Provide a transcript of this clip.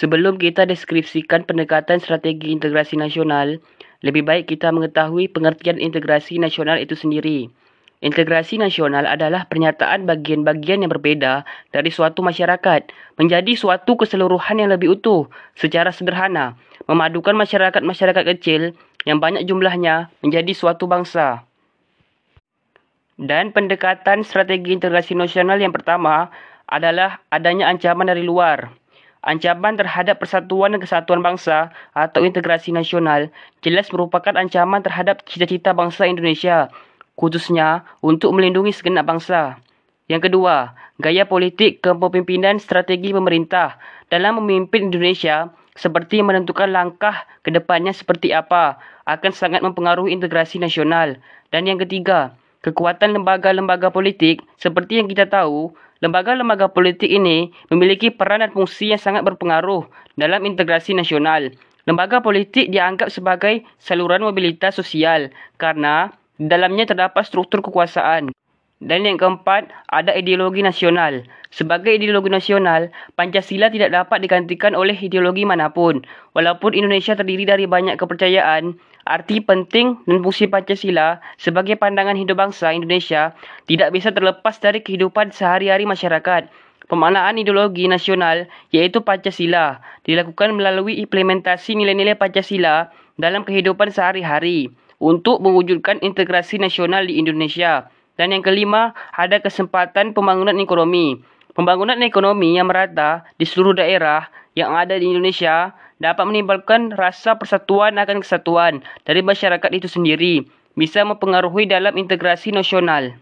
Sebelum kita deskripsikan pendekatan strategi integrasi nasional, lebih baik kita mengetahui pengertian integrasi nasional itu sendiri. Integrasi nasional adalah pernyataan bagian-bagian yang berbeda dari suatu masyarakat menjadi suatu keseluruhan yang lebih utuh secara sederhana, memadukan masyarakat-masyarakat kecil yang banyak jumlahnya menjadi suatu bangsa. Dan pendekatan strategi integrasi nasional yang pertama adalah adanya ancaman dari luar. Ancaman terhadap persatuan dan kesatuan bangsa atau integrasi nasional jelas merupakan ancaman terhadap cita-cita bangsa Indonesia khususnya untuk melindungi segenap bangsa. Yang kedua, gaya politik kepemimpinan strategi pemerintah dalam memimpin Indonesia seperti menentukan langkah ke depannya seperti apa akan sangat mempengaruhi integrasi nasional. Dan yang ketiga, kekuatan lembaga-lembaga politik seperti yang kita tahu, lembaga-lembaga politik ini memiliki peran dan fungsi yang sangat berpengaruh dalam integrasi nasional. Lembaga politik dianggap sebagai saluran mobilitas sosial karena dalamnya terdapat struktur kekuasaan. Dan yang keempat, ada ideologi nasional. Sebagai ideologi nasional, Pancasila tidak dapat digantikan oleh ideologi manapun. Walaupun Indonesia terdiri dari banyak kepercayaan, arti penting dan fungsi Pancasila sebagai pandangan hidup bangsa Indonesia tidak bisa terlepas dari kehidupan sehari-hari masyarakat. Pemaknaan ideologi nasional iaitu Pancasila dilakukan melalui implementasi nilai-nilai Pancasila dalam kehidupan sehari-hari untuk mewujudkan integrasi nasional di Indonesia. Dan yang kelima, ada kesempatan pembangunan ekonomi. Pembangunan ekonomi yang merata di seluruh daerah yang ada di Indonesia dapat menimbulkan rasa persatuan akan kesatuan dari masyarakat itu sendiri, bisa mempengaruhi dalam integrasi nasional.